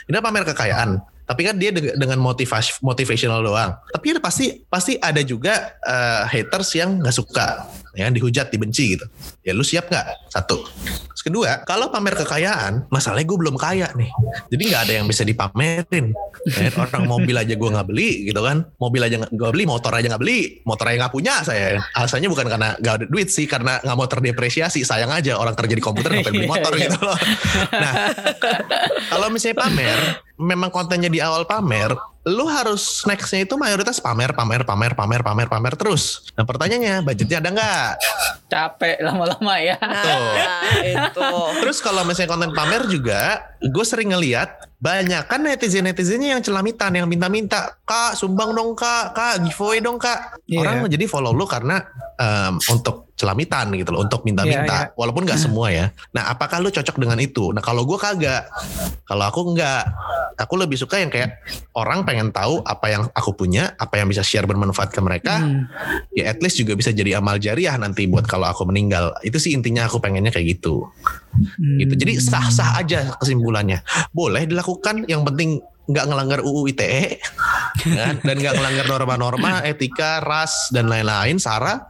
Indra pamer kekayaan. Tapi kan dia deng- dengan motivasi motivational doang. Tapi pasti pasti ada juga eh, haters yang nggak suka, ya dihujat, dibenci gitu. Ya lu siap nggak? Satu. Terus kedua, kalau pamer kekayaan, masalahnya gue belum kaya nih. Jadi nggak ada yang bisa dipamerin. Ya, orang mobil aja gue nggak beli gitu kan. Mobil aja nggak gue beli, motor aja nggak beli. Motor aja nggak punya saya. Alasannya bukan karena nggak ada duit sih, karena nggak mau terdepresiasi. Sayang aja orang kerja di komputer ngapain beli motor gitu loh. Nah, kalau misalnya pamer, memang kontennya di awal pamer, lu harus nextnya itu mayoritas pamer, pamer, pamer, pamer, pamer, pamer terus. Nah pertanyaannya, budgetnya ada nggak? Capek lama-lama ya. Nah, itu. Terus kalau misalnya konten pamer juga, gue sering ngeliat banyak kan netizen netizennya yang celamitan yang minta-minta kak sumbang dong kak kak giveaway dong kak Iya. orang jadi follow lu karena em, untuk celamitan gitu loh untuk minta-minta. Iya, walaupun nggak semua ya. Nah apakah lu cocok dengan itu? Nah kalau gue kagak. Kalau aku nggak. Aku lebih suka yang kayak orang pengen tahu apa yang aku punya apa yang bisa share bermanfaat ke mereka. Hmm. ya at least juga bisa jadi amal jariah nanti buat kalau aku meninggal. Itu sih intinya aku pengennya kayak gitu. Gitu. Jadi Hmm. sah-sah aja kesimpulannya. Boleh dilakukan, yang penting nggak ngelanggar UU ITE kan? dan nggak ngelanggar norma-norma etika, ras dan lain-lain. Sarah,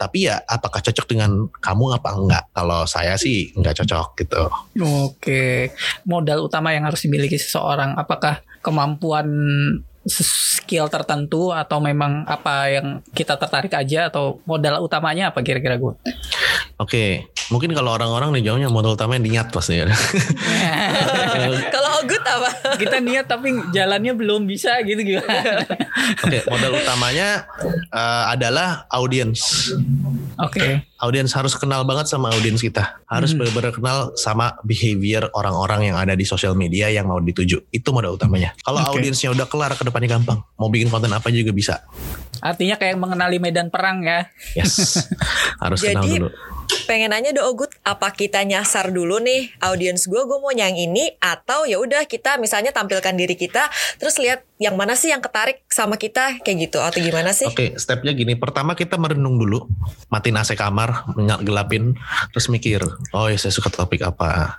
tapi ya apakah cocok dengan kamu apa enggak? Kalau saya sih nggak cocok gitu. Oke, modal utama yang harus dimiliki seseorang apakah kemampuan skill tertentu atau memang apa yang kita tertarik aja atau modal utamanya apa kira-kira gue? Oke, mungkin kalau orang-orang nih jawabnya modal utamanya niat pasti ya. Kalau Ogut apa? kita niat tapi jalannya belum bisa gitu gimana? Oke, modal utamanya eh, adalah audiens. Oke. Audiens harus kenal banget sama audiens kita. Harus Hmm. benar-benar kenal sama behavior orang-orang yang ada di sosial media yang mau dituju. Itu modal utamanya. Kalau Oke. audiensnya udah kelar ke depannya gampang. Mau bikin konten apa juga bisa. Artinya kayak mengenali medan perang ya. Yes. harus kenal Jadi dulu. pengen nanya do Ogut apa kita nyasar dulu nih audiens gue gue mau yang ini atau ya udah kita misalnya tampilkan diri kita terus lihat yang mana sih yang ketarik sama kita kayak gitu atau gimana sih? Oke, stepnya gini. Pertama kita merenung dulu, matiin AC kamar, nyal- gelapin, terus mikir, oh ya saya suka topik apa.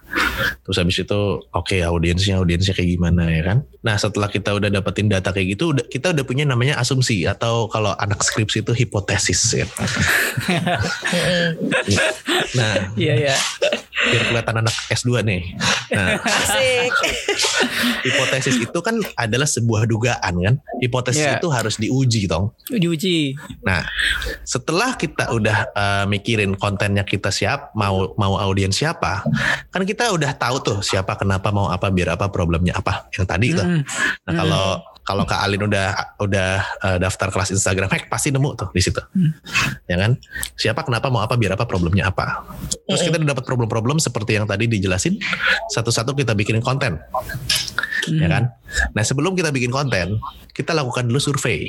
Terus habis itu, oke audiensnya, audiensnya kayak gimana ya kan. Nah setelah kita udah dapetin data kayak gitu, udah, kita udah punya namanya asumsi atau kalau anak skripsi itu hipotesis ya. nah Iya ya. Biar kelihatan anak S2 nih. Nah Asik. hipotesis itu kan adalah sebuah dugaan kan. Hipotesis Iya. itu harus diuji dong. Diuji. Nah, setelah kita udah eh, mikirin kontennya kita siap, mau mau audiens siapa, kan kita udah tahu tuh siapa, kenapa, mau apa, biar apa, problemnya apa, yang tadi tuh. Hmm. Nah, kalau kalau Kak Alin udah udah eh, daftar kelas Instagram hack pasti nemu tuh di situ. Ya kan? Siapa, kenapa, mau apa, biar apa, problemnya apa. Terus kita udah dapat problem-problem seperti yang tadi dijelasin, satu-satu kita bikinin konten. Ya Hmm. kan? Nah, sebelum kita bikin konten, kita lakukan dulu survei.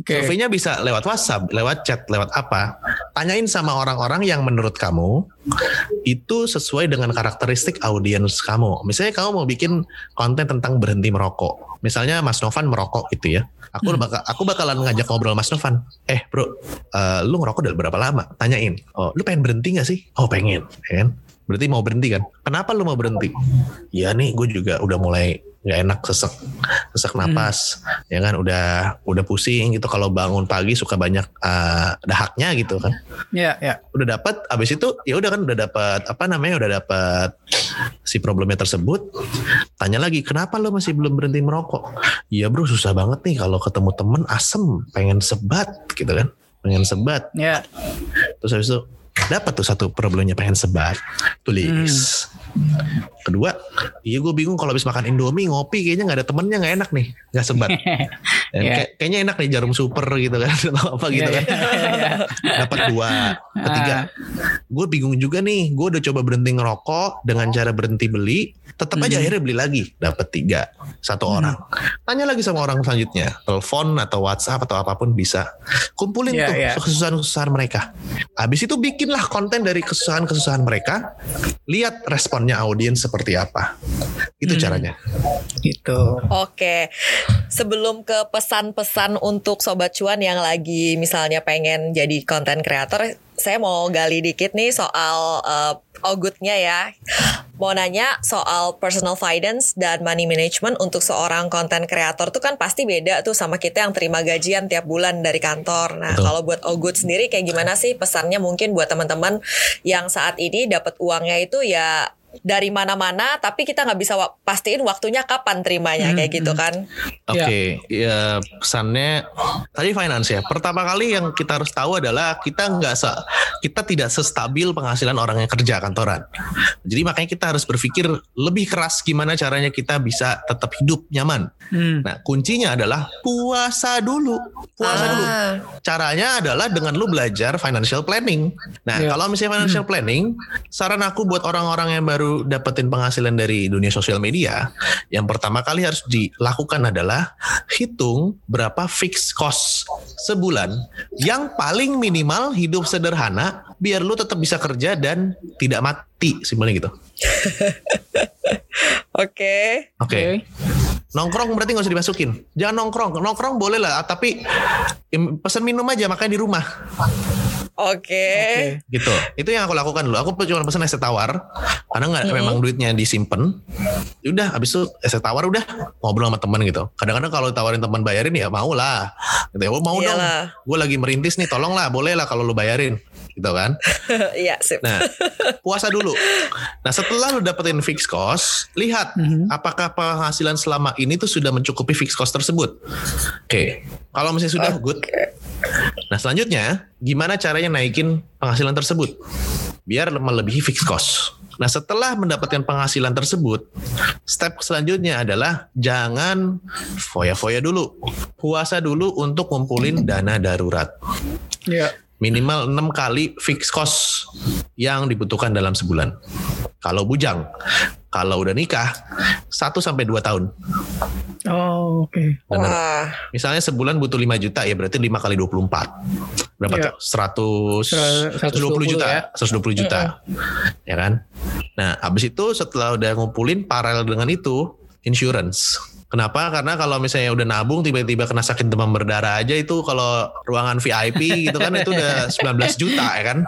Oke. Surveinya bisa lewat WhatsApp, lewat chat, lewat apa. Tanyain sama orang-orang yang menurut kamu itu sesuai dengan karakteristik audiens kamu. Misalnya kamu mau bikin konten tentang berhenti merokok. Misalnya Mas Novan merokok gitu ya. Aku bakal aku bakalan ngajak ngobrol Mas Novan. Eh bro, eh, lu ngerokok udah berapa lama? Tanyain. Oh, lu pengen berhenti gak sih? Oh pengen, ya kan? Berarti mau berhenti kan? Kenapa lu mau berhenti? Ya nih, gue juga udah mulai nggak enak sesek sesak napas ya kan udah udah pusing gitu kalau bangun pagi suka banyak eh, dahaknya gitu kan Ya, ya. udah dapat abis itu ya udah kan udah dapat apa namanya udah dapat si problemnya tersebut tanya lagi kenapa lo masih belum berhenti merokok iya bro susah banget nih kalau ketemu temen asem pengen sebat gitu kan pengen sebat Ya. terus habis itu dapat tuh satu problemnya pengen sebat tulis. Kedua iya gue bingung kalau habis makan indomie ngopi kayaknya nggak ada temennya nggak enak nih nggak sebat Dan Iya. kayak- kayaknya enak nih jarum super gitu kan atau apa gitu Iya, kan. iya, iya. dapat dua. Ketiga Ah. gue bingung juga nih gue udah coba berhenti ngerokok dengan cara berhenti beli tetap aja Hmm. akhirnya beli lagi. Dapat tiga satu orang. Tanya lagi sama orang selanjutnya telepon atau WhatsApp atau apa pun bisa. Kumpulin tuh kesusahan-kesusahan mereka. Habis itu bikinlah konten dari kesusahan-kesusahan mereka lihat responnya audiens seperti apa itu Hmm. caranya Gitu. Oke, sebelum ke pesan-pesan untuk sobat cuan yang lagi misalnya pengen jadi konten kreator, saya mau gali dikit nih soal uh, Ogutnya ya. Mau nanya soal personal finance dan money management untuk seorang konten kreator tuh kan pasti beda tuh sama kita yang terima gajian tiap bulan dari kantor. Nah, Betul. kalau buat Ogut sendiri kayak gimana sih pesannya mungkin buat teman-teman yang saat ini dapat uangnya itu ya dari mana-mana tapi kita nggak bisa wa- pastiin waktunya kapan terimanya Hmm, kayak gitu hmm. kan. Oke, ya pesannya tadi finance ya. Pertama kali yang kita harus tahu adalah kita nggak kita tidak sestabil penghasilan orang yang kerja kantoran. Jadi makanya kita harus berpikir lebih keras gimana caranya kita bisa tetap hidup nyaman. Hmm. Nah, kuncinya adalah puasa dulu. Puasa Ah. dulu. Caranya adalah dengan lu belajar financial planning. Nah, Iya. kalau misalnya financial planning, saran aku buat orang-orang yang baru dapetin penghasilan dari dunia sosial media, yang pertama kali harus dilakukan adalah hitung berapa fixed cost sebulan yang paling minimal hidup sederhana biar lu tetap bisa kerja dan tidak mati simpelnya gitu. Oke. Oke. Nongkrong berarti nggak usah dimasukin. Jangan nongkrong. Nongkrong boleh lah, tapi pesan minum aja makanya di rumah. Oke. Gitu. Itu yang aku lakukan dulu. Aku cuma pesan es tawar karena nggak memang duitnya disimpan. Udah, habis itu es tawar udah ngobrol sama teman gitu. Kadang-kadang kalau tawarin teman bayarin ya mau lah. Gitu ya, oh, mau dong. Gue lagi merintis nih, tolong lah, boleh lah kalau lu bayarin. Gitu kan. Iya, sip. Nah, puasa dulu. Nah, setelah lu dapetin fixed cost, lihat Mhm. apakah penghasilan selama ini tuh sudah mencukupi fixed cost tersebut. Oke, kalau misalnya sudah good. Nah, selanjutnya gimana caranya naikin penghasilan tersebut biar melebihi fixed cost. Nah, setelah mendapatkan penghasilan tersebut, step selanjutnya adalah jangan foya-foya dulu. Puasa dulu untuk ngumpulin dana darurat Ya. minimal 6 kali fixed cost yang dibutuhkan dalam sebulan. Kalau bujang, kalau udah nikah 1 sampai 2 tahun. Oh, oke. Wah. Misalnya sebulan butuh 5 juta ya berarti 5 kali 24. Berapa Iya. tuh? 100 120 120 juta, ya. 120 juta. Ya kan? Nah, habis itu setelah udah ngumpulin paralel dengan itu insurance. Kenapa? Karena kalau misalnya udah nabung tiba-tiba kena sakit demam berdarah aja itu kalau ruangan VIP gitu kan itu udah 19 juta ya kan.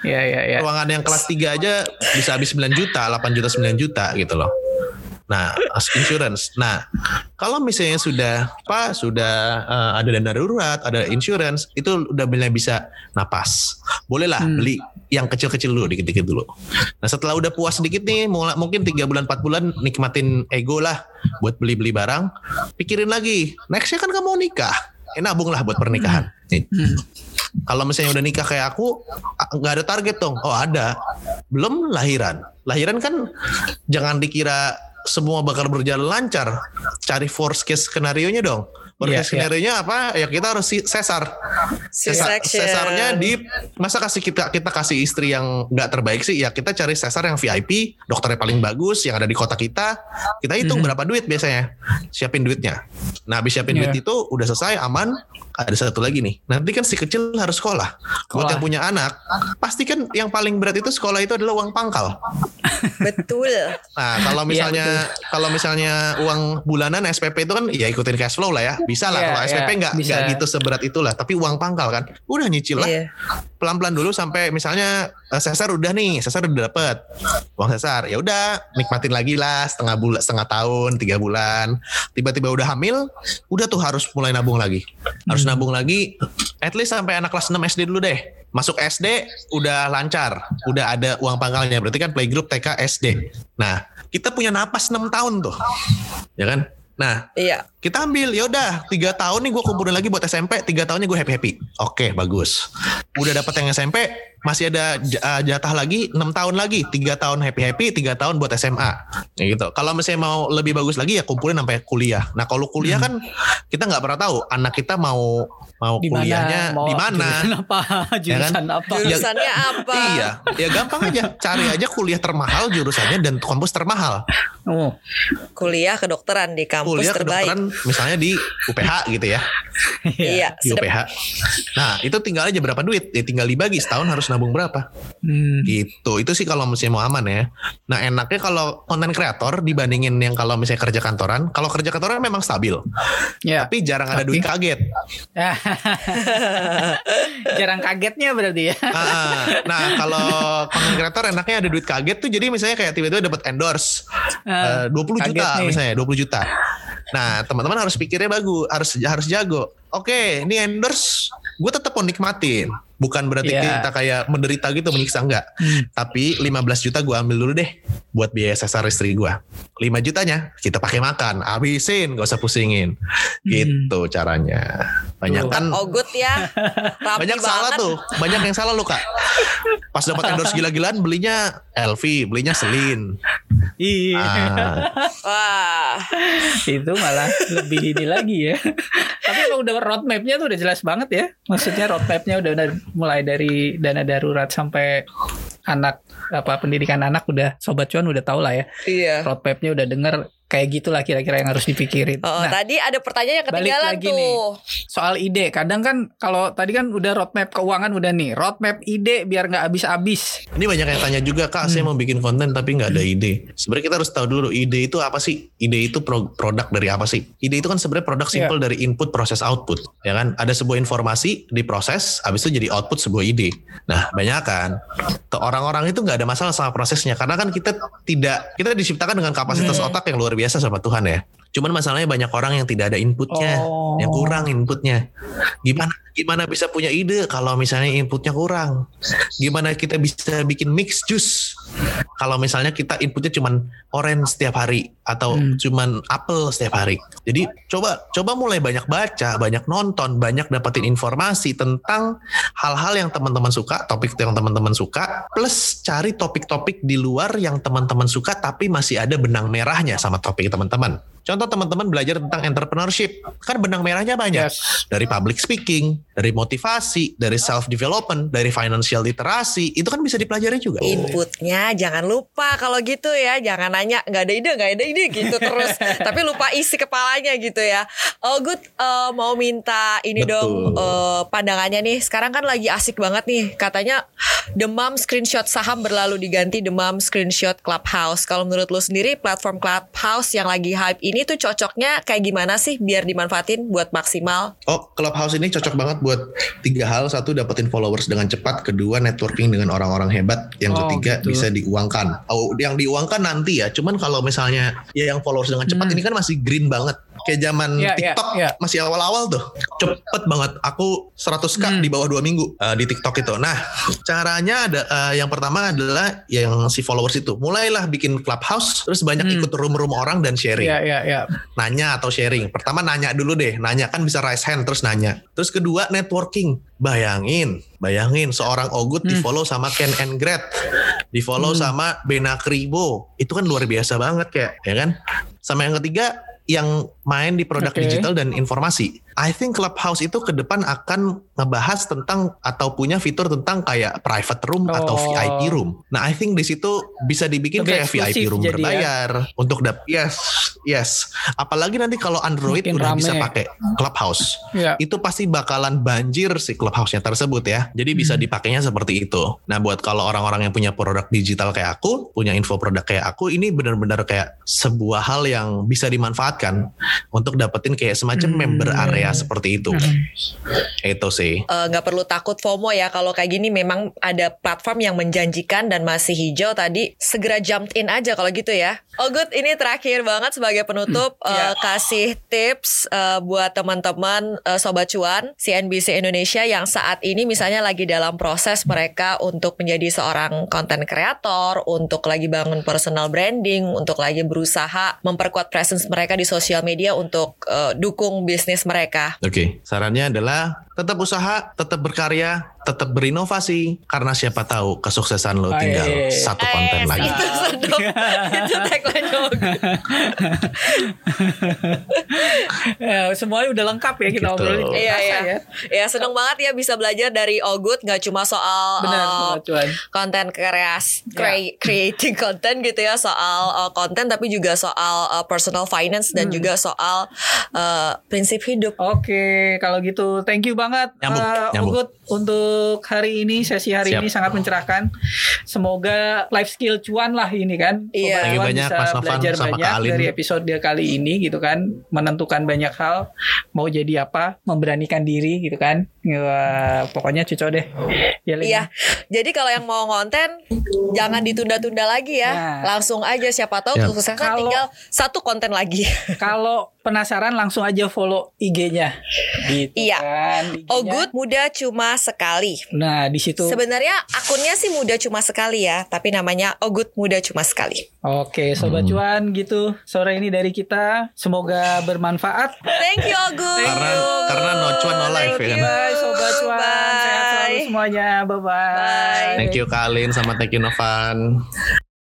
Ya, ya, ya. Ruangan yang kelas 3 aja bisa habis 9 juta, 8 juta 9 juta gitu loh. Nah, insurance. Nah, kalau misalnya sudah apa sudah eh, ada dana darurat, ada insurance, itu udah mulai bisa napas. Bolehlah Hmm. beli yang kecil-kecil dulu, dikit-dikit dulu. Nah, setelah udah puas sedikit nih, mulai mungkin 3 bulan 4 bulan nikmatin ego lah buat beli-beli barang, pikirin lagi, nextnya kan kamu nikah. Eh, nabung lah buat pernikahan. Nih. Hmm. Kalau misalnya udah nikah kayak aku, nggak ada target dong. Oh ada. Belum lahiran. Lahiran kan jangan dikira semua bakal berjalan lancar. Cari worst case skenario nya dong. Worst Iya, case skenario nya apa? Ya kita harus si- sesar. Sesar sesarnya di masa kasih kita kita kasih istri yang nggak terbaik sih ya kita cari sesar yang VIP dokternya paling bagus yang ada di kota kita kita hitung Mhm. berapa duit biasanya siapin duitnya nah habis siapin Iya. duit itu udah selesai aman ada satu lagi nih nanti kan si kecil harus sekolah buat Sekolah. yang punya anak pasti kan yang paling berat itu sekolah itu adalah uang pangkal Betul. Nah, kalau Iya, misalnya kalau misalnya uang bulanan SPP itu kan ya ikutin cash flow lah ya. Bisa lah Iya, kalau SPP iya, nggak bisa. nggak gitu seberat itulah, tapi uang pangkal kan. Udah nyicil lah. Iya. Pelan-pelan dulu sampai misalnya eh, sesar udah nih, sesar udah dapet uang sesar. Ya udah, nikmatin lagi lah setengah bulan, setengah tahun, tiga bulan. Tiba-tiba udah hamil, udah tuh harus mulai nabung lagi. Harus Hmm. nabung lagi at least sampai anak kelas 6 SD dulu deh. Masuk SD udah lancar, udah ada uang pangkalnya. Berarti kan playgroup TK SD. Nah, kita punya napas 6 tahun tuh. Ya kan? Nah, Iya. kita ambil ya udah tiga tahun nih gue kumpulin lagi buat SMP tiga tahunnya gue happy happy oke bagus. Udah dapat yang SMP masih ada uh, jatah lagi enam tahun lagi. Tiga tahun happy happy tiga tahun buat SMA ya gitu. Kalau misalnya mau lebih bagus lagi ya kumpulin sampai kuliah. Nah kalau kuliah kan kita nggak pernah tahu anak kita mau mau Di kuliahnya di mana. Jurusan apa? Jurusan apa? Jurusannya apa? iya. Ya gampang aja. Cari aja kuliah termahal jurusannya dan kampus termahal Oh. Kuliah kedokteran di kampus kuliah terbaik. kedokteran misalnya di UPH gitu ya Iya. di sedap. UPH. Nah itu tinggal aja berapa duit, ya tinggal dibagi setahun harus nabung berapa, Hmm. gitu. Itu sih kalau misalnya mau aman ya. Nah enaknya kalau konten kreator dibandingin yang kalau misalnya kerja kantoran, kalau kerja kantoran memang stabil, Ya. tapi jarang ada duit kaget. Jarang kagetnya berarti ya. Ah, ah. nah kalau konten kreator enaknya ada duit kaget tuh, jadi misalnya kayak tiba-tiba dapat endorse Eh, 20 kaget juta nih. misalnya 20 juta. Nah teman-teman harus pikirnya bagus, harus harus jago. Oke, ini endorse, gue tetap mau nikmatin. Bukan berarti Iya. kita kayak menderita gitu menyiksa enggak. Hmm. Tapi 15 juta gue ambil dulu deh buat biaya sesar istri gue. 5 jutanya kita pakai makan, habisin, gak usah pusingin. Gitu caranya. Banyak Tuh. kan Ogut ya. Rapi banyak salah banget. tuh, banyak yang salah lu kak. Pas dapat endorse gila-gilaan belinya LV, belinya Selin. Iya. Ah, Wah. itu malah lebih ini lagi ya. Tapi emang udah roadmapnya tuh udah jelas banget ya. Maksudnya roadmapnya udah, udah mulai dari dana darurat sampai anak apa pendidikan anak udah sobat cuan udah tau lah ya. Iya. Roadmapnya udah denger kayak gitulah kira-kira yang harus dipikirin. Oh, Nah, tadi ada pertanyaan yang balik ketinggalan lagi tuh. nih. soal ide, kadang kan kalau tadi kan udah roadmap keuangan udah nih, roadmap ide biar nggak habis-habis. ini banyak yang tanya juga kak, saya mau bikin konten tapi nggak ada ide. Sebenarnya kita harus tahu dulu ide itu apa sih? Ide itu pro- produk dari apa sih? Ide itu kan sebenarnya produk simple dari input proses output, ya kan? Ada sebuah informasi diproses, habis itu jadi output sebuah ide. Nah banyak kan orang-orang itu nggak ada masalah sama prosesnya karena kan kita tidak kita diciptakan dengan kapasitas otak yang luar biasa sama Tuhan ya. Cuman masalahnya banyak orang yang tidak ada inputnya, Oh. yang kurang inputnya. Gimana gimana bisa punya ide kalau misalnya inputnya kurang? Gimana kita bisa bikin mix juice kalau misalnya kita inputnya cuman orange setiap hari atau Hmm. cuman apel setiap hari. Jadi coba coba mulai banyak baca, banyak nonton, banyak dapetin informasi tentang hal-hal yang teman-teman suka, topik yang teman-teman suka, plus cari topik-topik di luar yang teman-teman suka tapi masih ada benang merahnya sama topik teman-teman. Contoh teman-teman belajar tentang entrepreneurship, kan benang merahnya banyak. Yes. dari public speaking, dari motivasi, dari self development, dari financial literasi, itu kan bisa dipelajari juga. Inputnya jangan lupa kalau gitu ya. Jangan nanya nggak ada ide nggak ada ide gitu terus. Tapi lupa isi kepalanya gitu ya. Oh good. Eh, mau minta ini Betul. dong eh, pandangannya nih. Sekarang kan lagi asik banget nih. Katanya demam screenshot saham berlalu diganti demam screenshot clubhouse. Kalau menurut lu sendiri platform clubhouse yang lagi hype ini tuh cocoknya kayak gimana sih biar dimanfaatin buat maksimal Oh, Clubhouse ini cocok banget buat tiga hal. Satu, dapetin followers dengan cepat. Kedua, networking dengan orang-orang hebat. Yang Oh, ketiga, gitu. bisa diuangkan. Oh, yang diuangkan nanti ya. Cuman kalau misalnya ya yang followers dengan cepat Hmm. ini kan masih green banget. Kayak zaman Iya, iya, TikTok iya. masih awal-awal tuh. Cepet banget. Aku 100k Hmm. di bawah dua minggu uh, di TikTok itu. Nah, caranya ada uh, yang pertama adalah yang si followers itu. Mulailah bikin Clubhouse, terus banyak Hmm. ikut room-room orang dan sharing Iya, iya, iya. nanya atau sharing. Pertama nanya dulu deh, nanya kan bisa raise hand terus nanya. Terus kedua networking. Bayangin, bayangin seorang Ogut di follow sama Ken and Gret, di follow sama Bena Kribo. Itu kan luar biasa banget kayak, ya kan? Sama yang ketiga yang main di produk Oke. digital dan informasi. I think Clubhouse itu ke depan akan ngebahas tentang atau punya fitur tentang kayak private room atau Oh. VIP room. Nah, I think di situ bisa dibikin Lebih kayak VIP room ya. berbayar untuk dap yes, yes. Apalagi nanti kalau Android Makin udah rame. bisa pakai Clubhouse. Iya. Itu pasti bakalan banjir si Clubhouse-nya tersebut ya. Jadi bisa Hmm. dipakainya seperti itu. Nah, buat kalau orang-orang yang punya produk digital kayak aku, punya info produk kayak aku, ini benar-benar kayak sebuah hal yang bisa dimanfaatkan untuk dapetin kayak semacam Hmm. member area seperti itu. Hmm. Itu sih. Eh, nggak perlu takut FOMO ya kalau kayak gini memang ada platform yang menjanjikan dan masih hijau tadi segera jump in aja kalau gitu ya. Oh good ini terakhir banget sebagai penutup Iya. eh, kasih tips eh, buat teman-teman eh, sobat cuan CNBC Indonesia yang saat ini misalnya lagi dalam proses mereka untuk menjadi seorang konten kreator, untuk lagi bangun personal branding, untuk lagi berusaha memperkuat presence mereka di sosial media untuk eh, dukung bisnis mereka. Oke, sarannya adalah tetap usaha, tetap berkarya, tetap berinovasi karena siapa tahu kesuksesan lo tinggal Aye. satu konten Eh, lagi. Itu sedap. itu tagline. Ya, semuanya udah lengkap ya kita Gitu. obrolin. Iya iya. ya. Ya seneng banget ya bisa belajar dari Ogut nggak cuma soal Benar, uh, cuan. konten kreas Ya. crea- creating content gitu ya soal uh, konten tapi juga soal uh, personal finance dan Hmm. juga soal uh, prinsip hidup. Oke, kalau gitu thank you banget Nyambung, eh, nyambung. Ugut untuk hari ini sesi hari Siap. ini sangat mencerahkan. Semoga life skill cuan lah ini kan. Iya. Cuan banyak, bisa Mas belajar sama Kak banyak Alin. dari episode kali ini gitu kan, menentukan banyak hal, mau jadi apa, memberanikan diri gitu kan. Wah, pokoknya cucok deh. Ya. Iya. Jadi kalau yang mau konten jangan ditunda-tunda lagi ya. Nah. Langsung aja siapa tahu Ya. sukses Kalau- tinggal satu konten lagi. Kalau penasaran langsung aja follow IG-nya. Gitu Iya. kan. IG-nya. Oh good muda cuma sekali. Nah, di situ. Sebenarnya akunnya sih muda cuma sekali ya, tapi namanya Oh good muda cuma sekali. Oke, sobat cuan gitu. Sore ini dari kita. Semoga bermanfaat. Thank you Oh good. Karena- karena no cuan, no life, Thank ya you. Bye sobat cuan. Sehat selalu Bye. semuanya. Bye bye. Bye. Thank you Kalin sama thank you Novan.